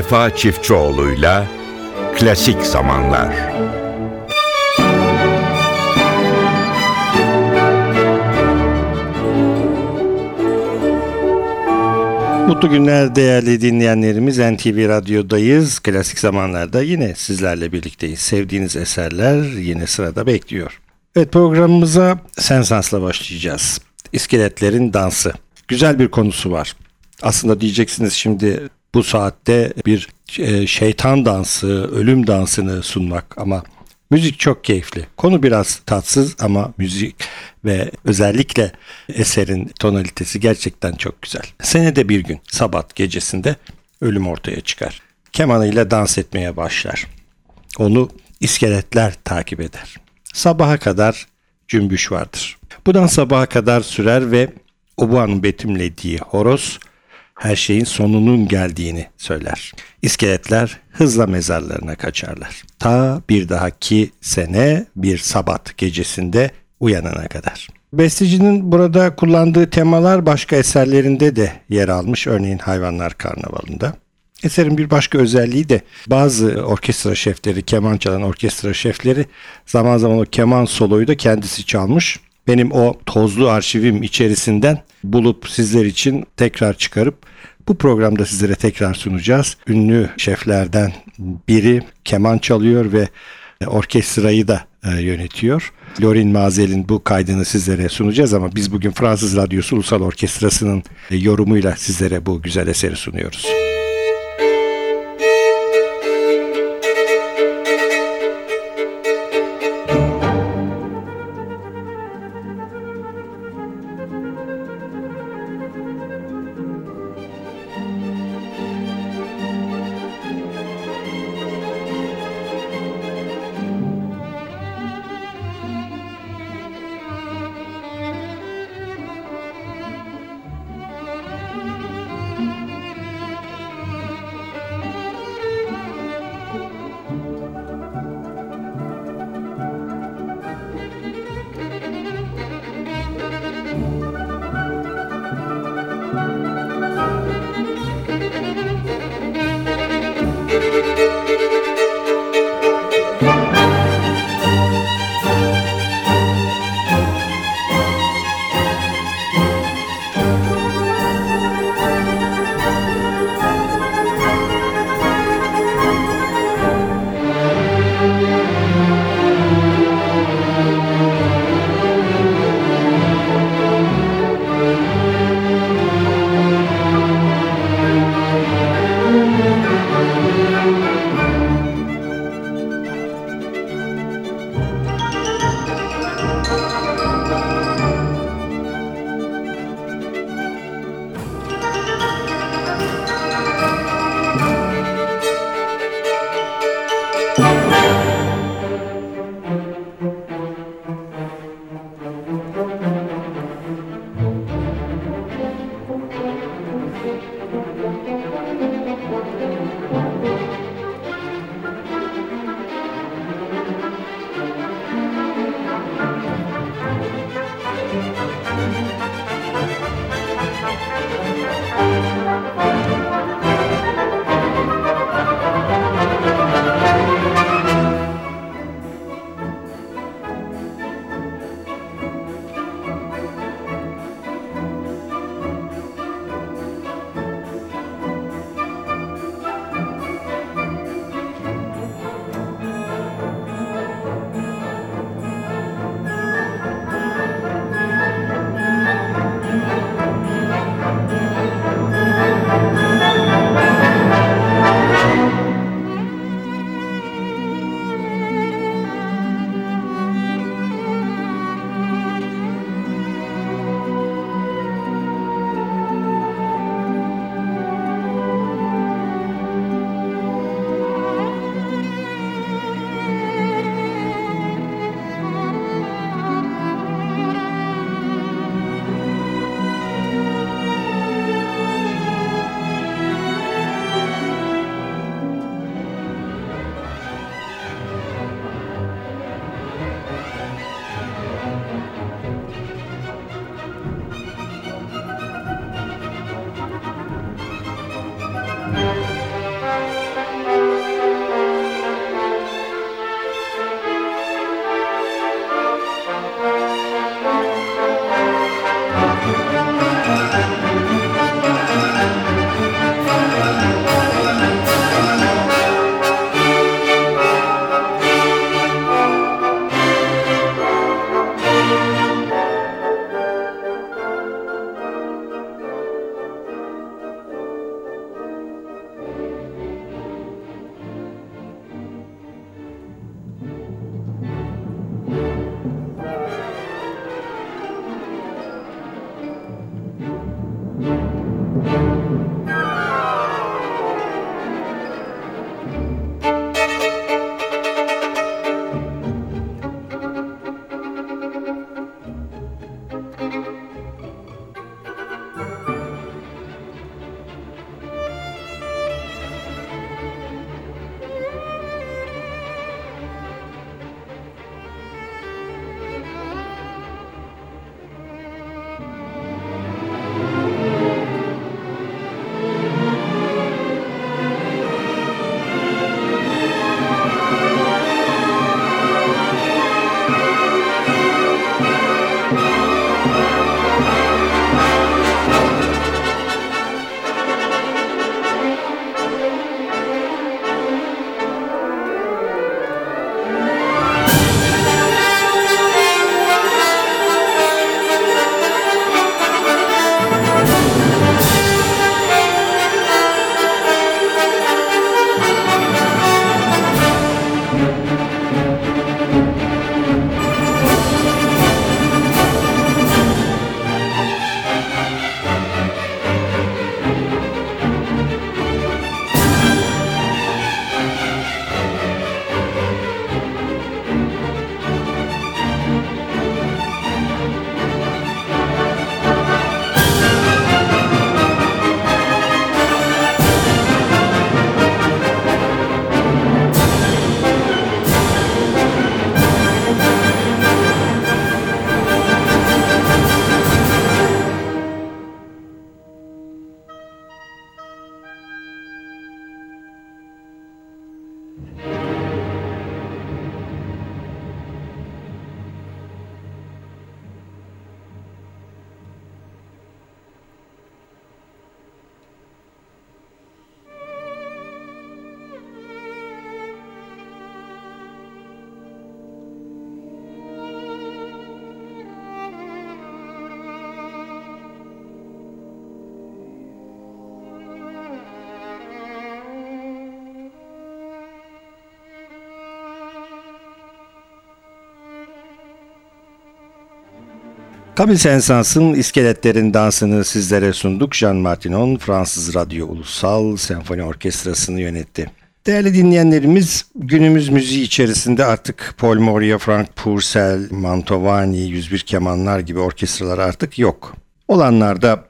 Vefa Çiftçioğlu'yla Klasik Zamanlar. Mutlu günler değerli dinleyenlerimiz. NTV Radyo'dayız. Klasik zamanlarda yine sizlerle birlikteyiz. Sevdiğiniz eserler yine sırada bekliyor. Evet programımıza Sensans'la başlayacağız. İskeletlerin dansı. Güzel bir konusu var. Aslında diyeceksiniz şimdi bu saatte bir e, şeytan dansı, ölüm dansını sunmak ama müzik çok keyifli. Konu biraz tatsız ama müzik ve özellikle eserin tonalitesi gerçekten çok güzel. Senede bir gün Sabat gecesinde ölüm ortaya çıkar. Kemanıyla dans etmeye başlar. Onu iskeletler takip eder. Sabaha kadar cümbüş vardır. Bu dans sabaha kadar sürer ve Obuan'ın betimlediği horoz her şeyin sonunun geldiğini söyler. İskeletler hızla mezarlarına kaçarlar. Ta bir dahaki sene bir sabat gecesinde uyanana kadar. Bestecinin burada kullandığı temalar başka eserlerinde de yer almış. Örneğin Hayvanlar Karnavalı'nda. Eserin bir başka özelliği de bazı orkestra şefleri, keman çalan orkestra şefleri zaman zaman o keman soloyu da kendisi çalmış. Benim o tozlu arşivim içerisinden bulup sizler için tekrar çıkarıp bu programda sizlere tekrar sunacağız. Ünlü şeflerden biri keman çalıyor ve orkestrayı da e, yönetiyor. Lorin Mazel'in bu kaydını sizlere sunacağız ama biz bugün Fransız Radyosu Ulusal Orkestrası'nın e, yorumuyla sizlere bu güzel eseri sunuyoruz. Música Kabil Sensans'ın iskeletlerin dansını sizlere sunduk. Jean Martinon Fransız Radyo Ulusal Senfoni Orkestrası'nı yönetti. Değerli dinleyenlerimiz günümüz müziği içerisinde artık Paul Moria, Frank Purcell, Mantovani, 101 Kemanlar gibi orkestralar artık yok. Olanlar da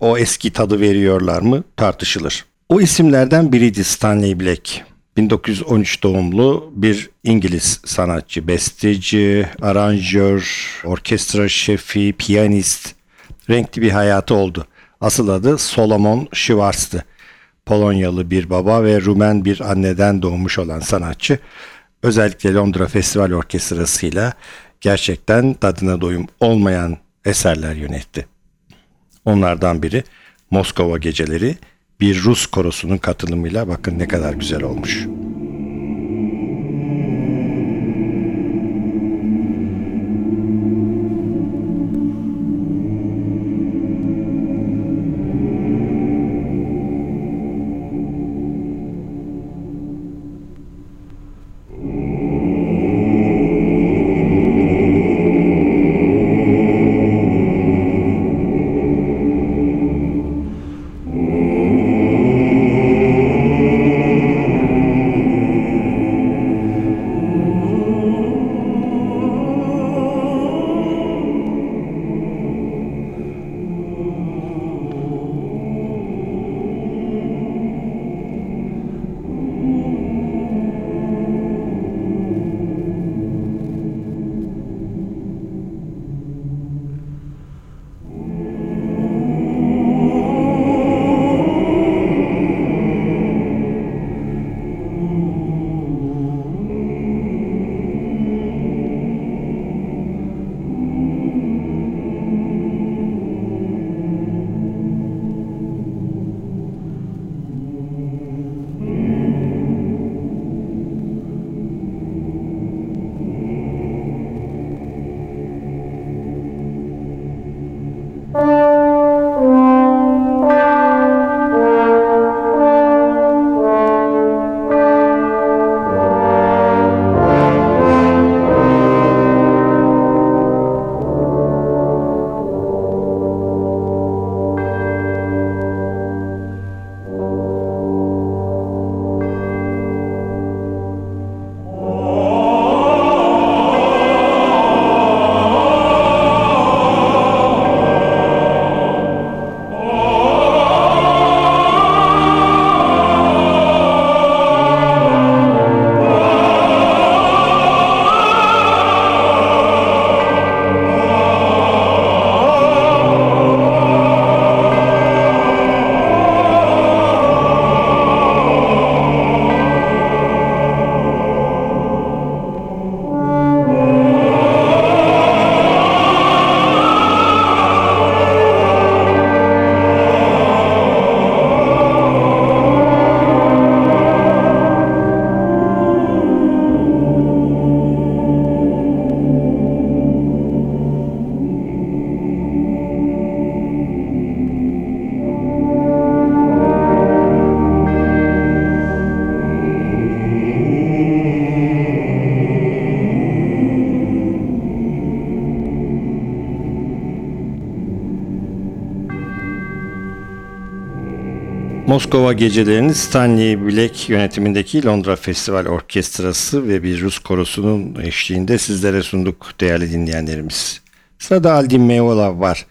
o eski tadı veriyorlar mı tartışılır. O isimlerden biriydi Stanley Black. 1913 doğumlu bir İngiliz sanatçı, besteci, aranjör, orkestra şefi, piyanist. Renkli bir hayatı oldu. Asıl adı Solomon Schwartz'tı. Polonyalı bir baba ve Rumen bir anneden doğmuş olan sanatçı özellikle Londra Festival Orkestrası'yla gerçekten tadına doyum olmayan eserler yönetti. Onlardan biri Moskova Geceleri bir Rus korosunun katılımıyla bakın ne kadar güzel olmuş. Moskova gecelerini Stanley Black yönetimindeki Londra Festival Orkestrası ve bir Rus korosunun eşliğinde sizlere sunduk değerli dinleyenlerimiz. Sırada Aldi Meola var.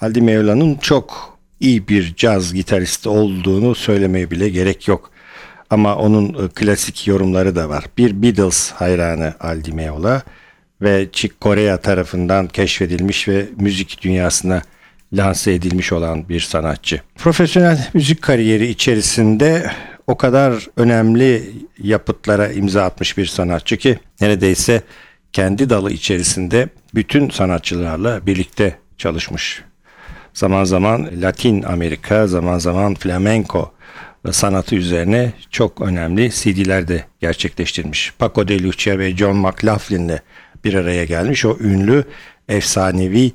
Aldi Meola'nın çok iyi bir caz gitaristi olduğunu söylemeye bile gerek yok. Ama onun e, klasik yorumları da var. Bir Beatles hayranı Aldi Meola ve Chick Corea tarafından keşfedilmiş ve müzik dünyasına lanse edilmiş olan bir sanatçı. Profesyonel müzik kariyeri içerisinde o kadar önemli yapıtlara imza atmış bir sanatçı ki neredeyse kendi dalı içerisinde bütün sanatçılarla birlikte çalışmış. Zaman zaman Latin Amerika, zaman zaman flamenco sanatı üzerine çok önemli CD'ler de gerçekleştirmiş. Paco de Lucia ve John McLaughlin'le bir araya gelmiş o ünlü efsanevi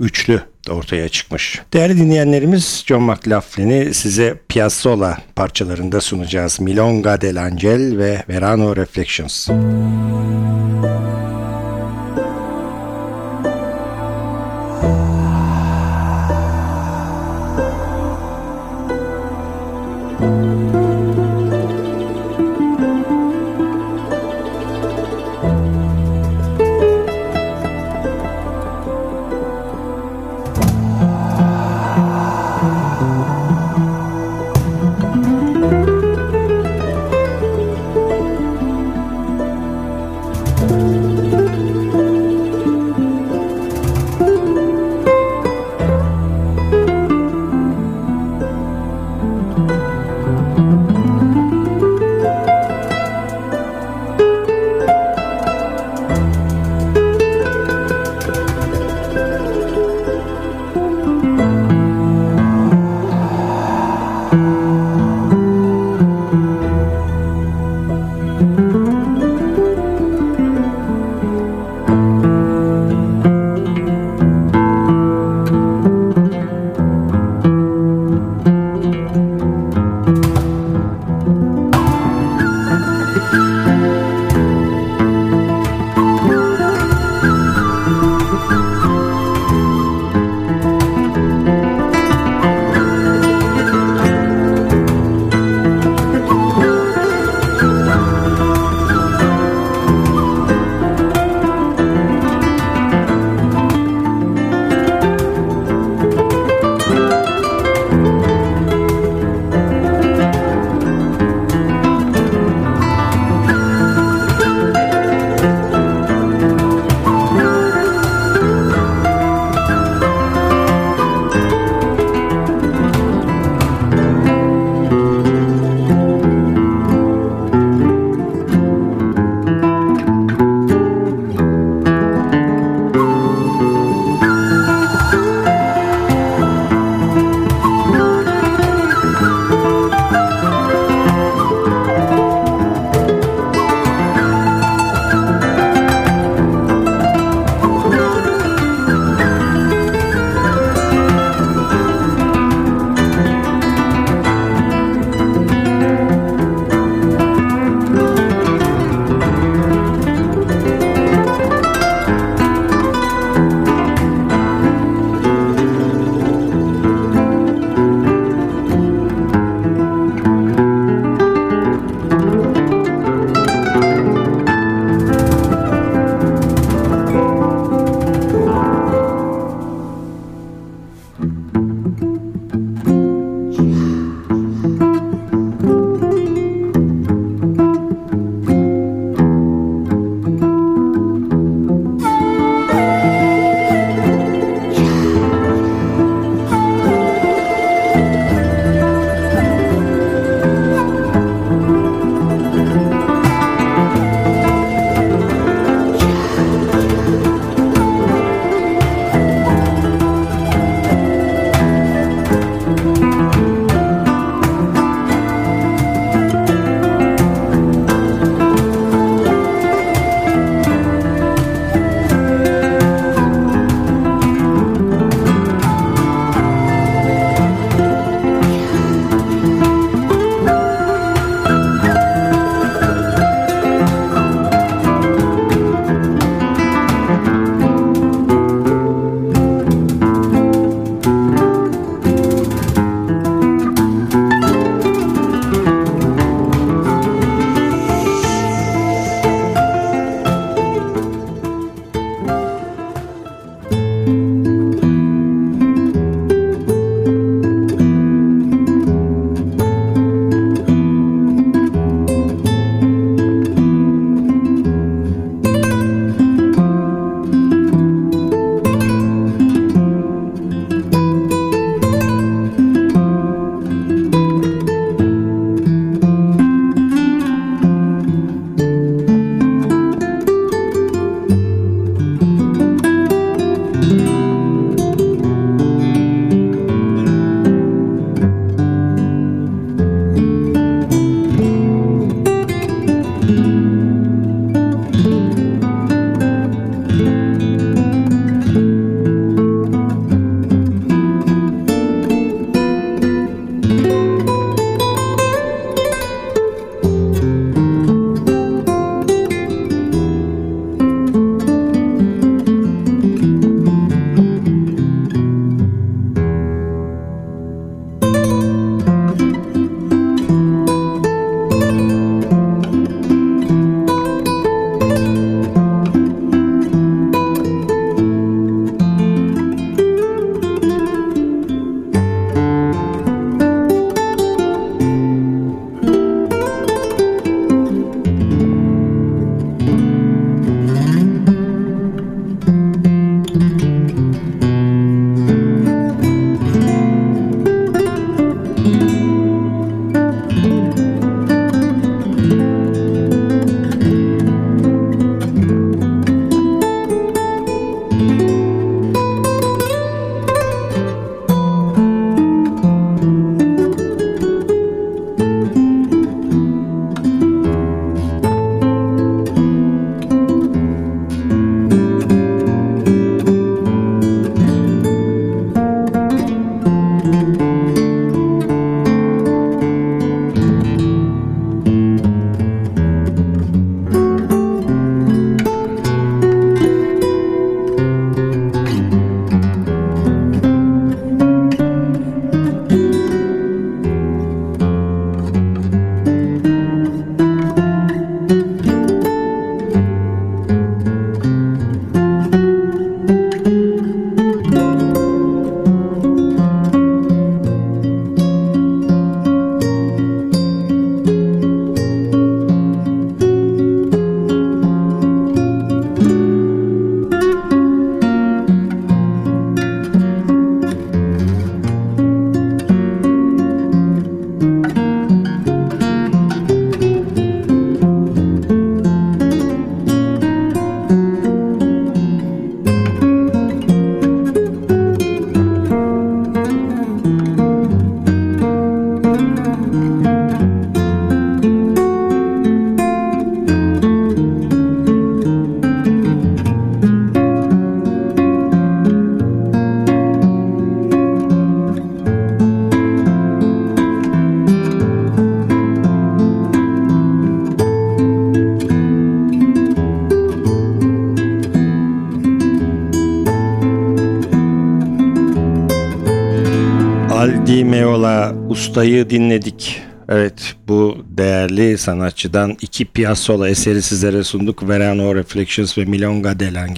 üçlü ortaya çıkmış. Değerli dinleyenlerimiz John McLaughlin'i size Piazzolla parçalarında sunacağız. Milonga dell'Angel ve Verano Reflections. Müzik Ustayı dinledik. Evet bu değerli sanatçıdan iki Piazzolla eseri sizlere sunduk. Verano Reflections ve Milonga del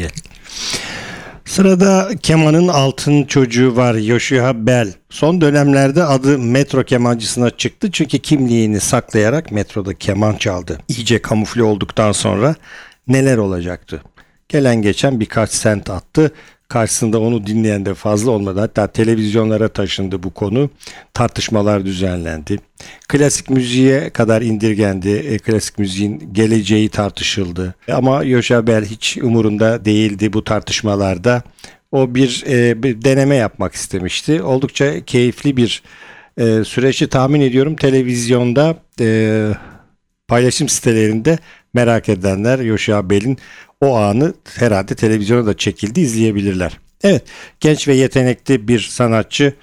Sırada kemanın altın çocuğu var Yoshua Bell. Son dönemlerde adı metro kemancısına çıktı çünkü kimliğini saklayarak metroda keman çaldı. İyice kamufle olduktan sonra neler olacaktı? Gelen geçen birkaç sent attı karşısında onu dinleyen de fazla olmadı. Hatta televizyonlara taşındı bu konu. Tartışmalar düzenlendi. Klasik müziğe kadar indirgendi. E, klasik müziğin geleceği tartışıldı. Ama Yoşa Bell hiç umurunda değildi bu tartışmalarda. O bir, e, bir deneme yapmak istemişti. Oldukça keyifli bir e, süreçti tahmin ediyorum. Televizyonda e, paylaşım sitelerinde merak edenler Yoşa Bell'in o anı herhalde televizyona da çekildi izleyebilirler. Evet genç ve yetenekli bir sanatçı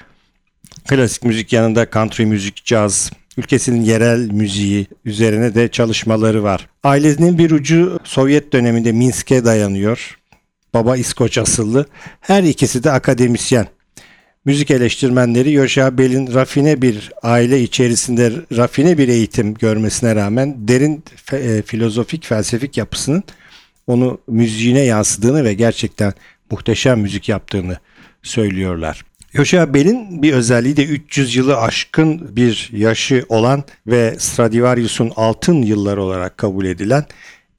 klasik müzik yanında country müzik, caz, ülkesinin yerel müziği üzerine de çalışmaları var. Ailesinin bir ucu Sovyet döneminde Minsk'e dayanıyor. Baba İskoç asıllı. Her ikisi de akademisyen. Müzik eleştirmenleri Yoşa Bell'in rafine bir aile içerisinde rafine bir eğitim görmesine rağmen derin fe, filozofik felsefik yapısının onu müziğine yansıdığını ve gerçekten muhteşem müzik yaptığını söylüyorlar. Yoşa Bell'in bir özelliği de 300 yılı aşkın bir yaşı olan ve Stradivarius'un altın yılları olarak kabul edilen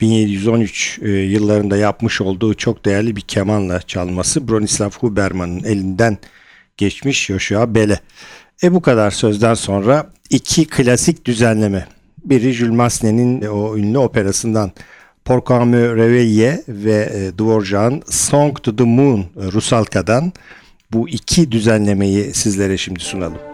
1713 e, yıllarında yapmış olduğu çok değerli bir kemanla çalması Bronislav Huberman'ın elinden geçmiş Yoşua Bell'e. E bu kadar sözden sonra iki klasik düzenleme. Biri Jules Massenet'in o ünlü operasından Pourquoi me réveiller ve e, Dvorak'ın Song to the Moon Rusalka'dan bu iki düzenlemeyi sizlere şimdi sunalım.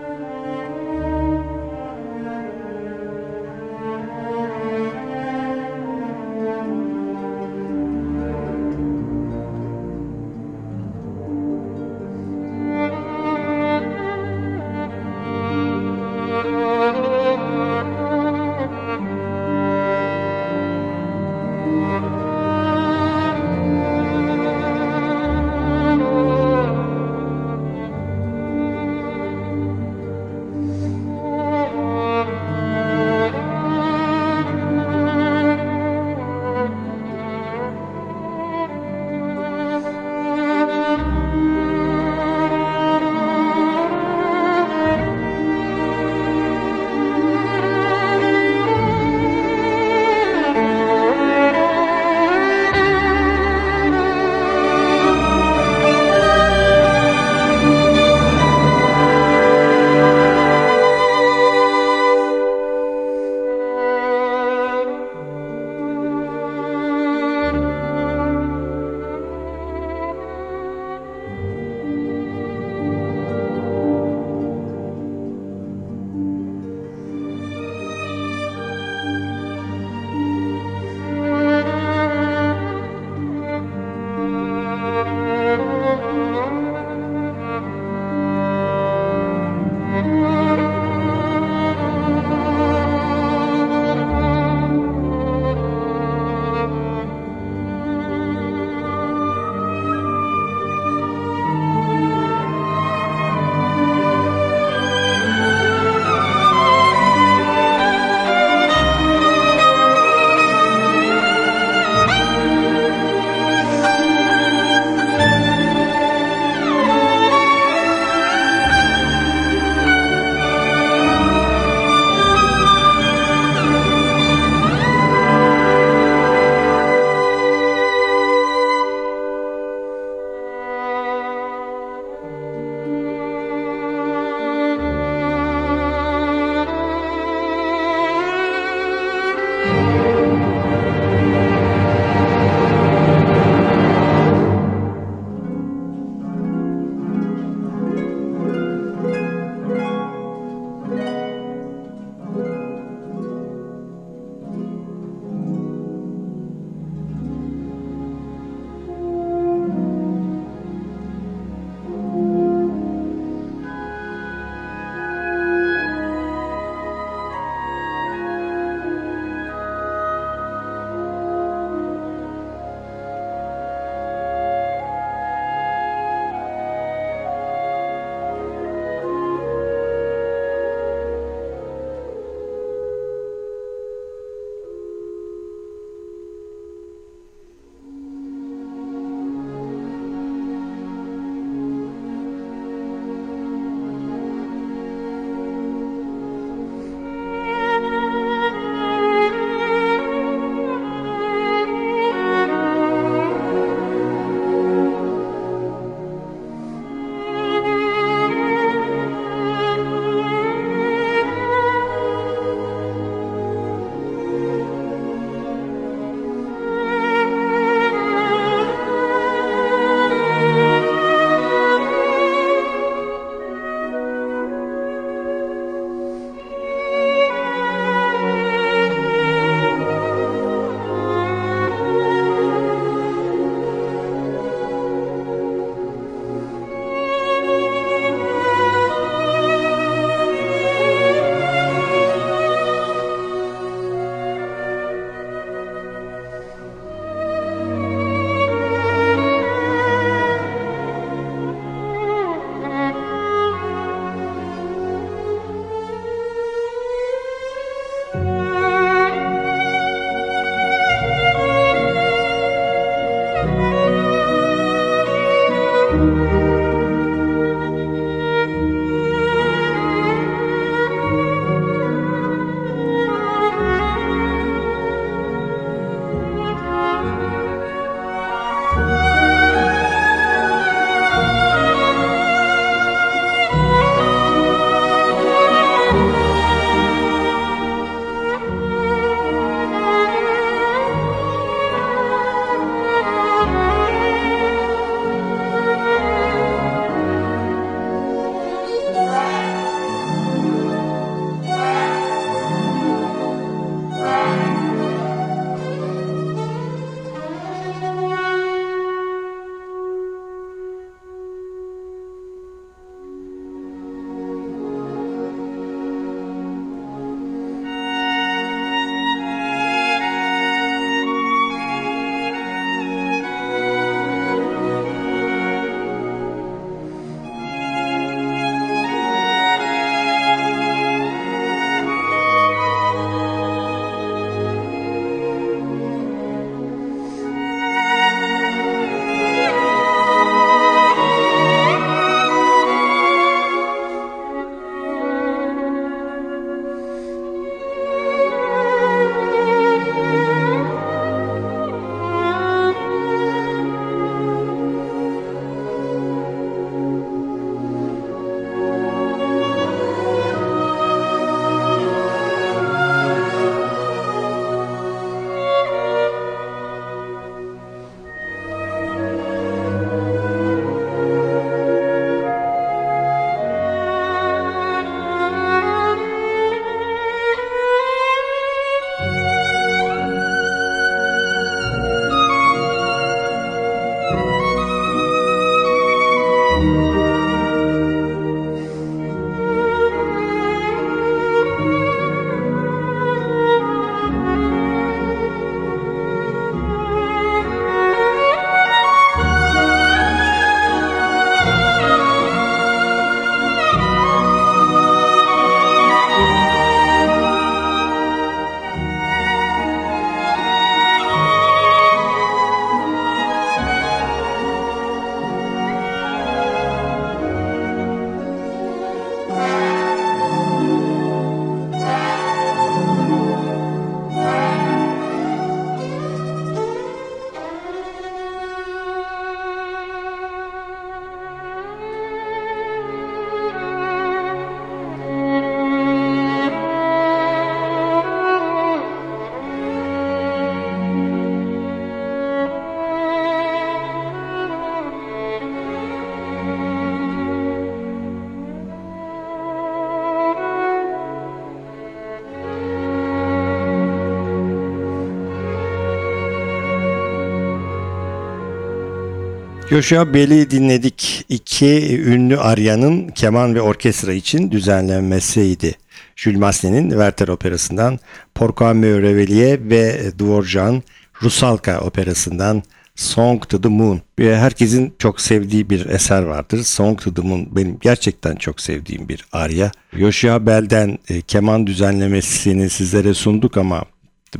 Joshua Bell'i dinledik. İki ünlü aryanın keman ve orkestra için düzenlenmesiydi. Jules Massen'in Werther operasından Pourquoi me réveiller ve Dvorak'ın Rusalka operasından Song to the Moon. Herkesin çok sevdiği bir eser vardır. Song to the Moon benim gerçekten çok sevdiğim bir arya. Joshua Bell'den e, keman düzenlemesini sizlere sunduk ama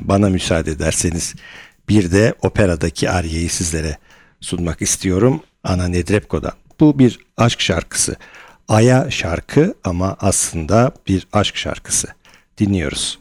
bana müsaade ederseniz bir de operadaki aryayı sizlere sunmak istiyorum Ana Nedrebko'dan. Bu bir aşk şarkısı. Aya şarkı ama aslında bir aşk şarkısı. Dinliyoruz.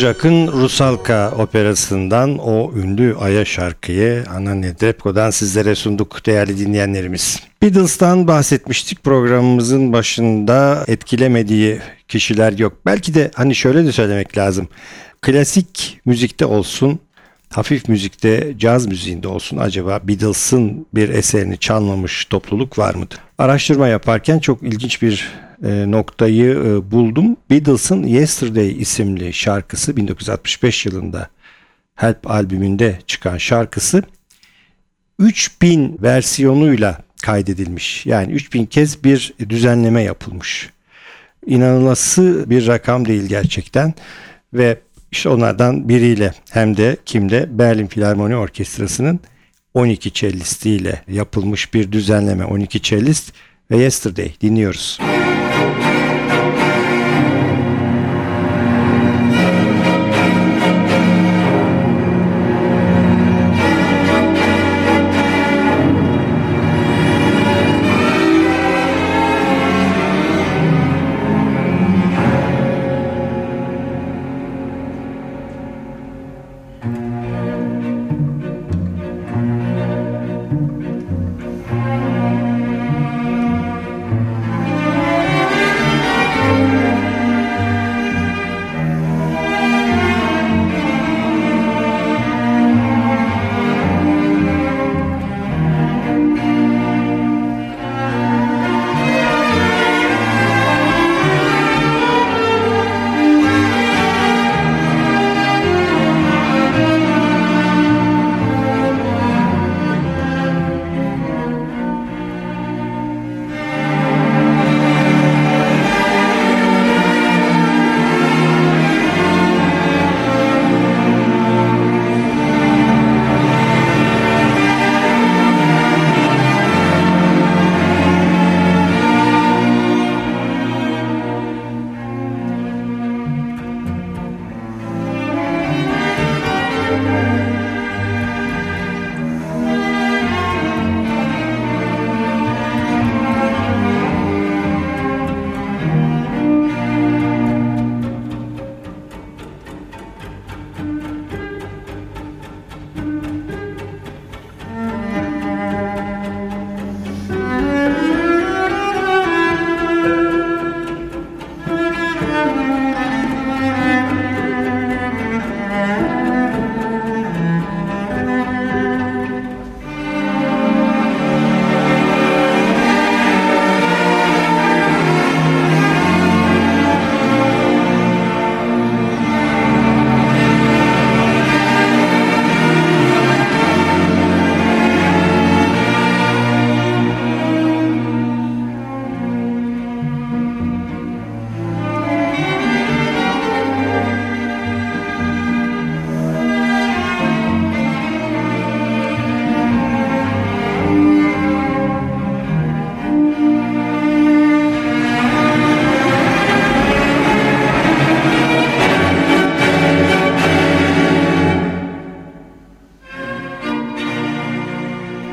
Dvorak'ın Rusalka operasından o ünlü Aya şarkıyı Ana Nedrebko'dan sizlere sunduk değerli dinleyenlerimiz. Beatles'tan bahsetmiştik programımızın başında etkilemediği kişiler yok. Belki de hani şöyle de söylemek lazım. Klasik müzikte olsun, hafif müzikte, caz müziğinde olsun acaba Beatles'ın bir eserini çalmamış topluluk var mıdır? Araştırma yaparken çok ilginç bir e, noktayı e, buldum. Beatles'ın Yesterday isimli şarkısı 1965 yılında Help albümünde çıkan şarkısı 3000 versiyonuyla kaydedilmiş. Yani 3000 kez bir düzenleme yapılmış. İnanılması bir rakam değil gerçekten ve işte onlardan biriyle hem de kimde Berlin Filarmoni Orkestrası'nın 12 cellistiyle yapılmış bir düzenleme 12 cellist ve Yesterday dinliyoruz. Müzik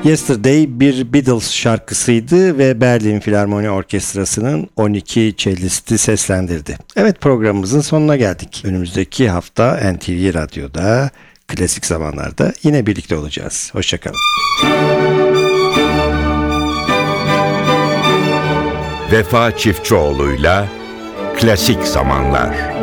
Yesterday bir Beatles şarkısıydı ve Berlin Filarmoni Orkestrası'nın 12 cellisti seslendirdi. Evet programımızın sonuna geldik. Önümüzdeki hafta NTV Radyo'da klasik zamanlarda yine birlikte olacağız. Hoşçakalın. Vefa Çiftçioğlu'yla Klasik Zamanlar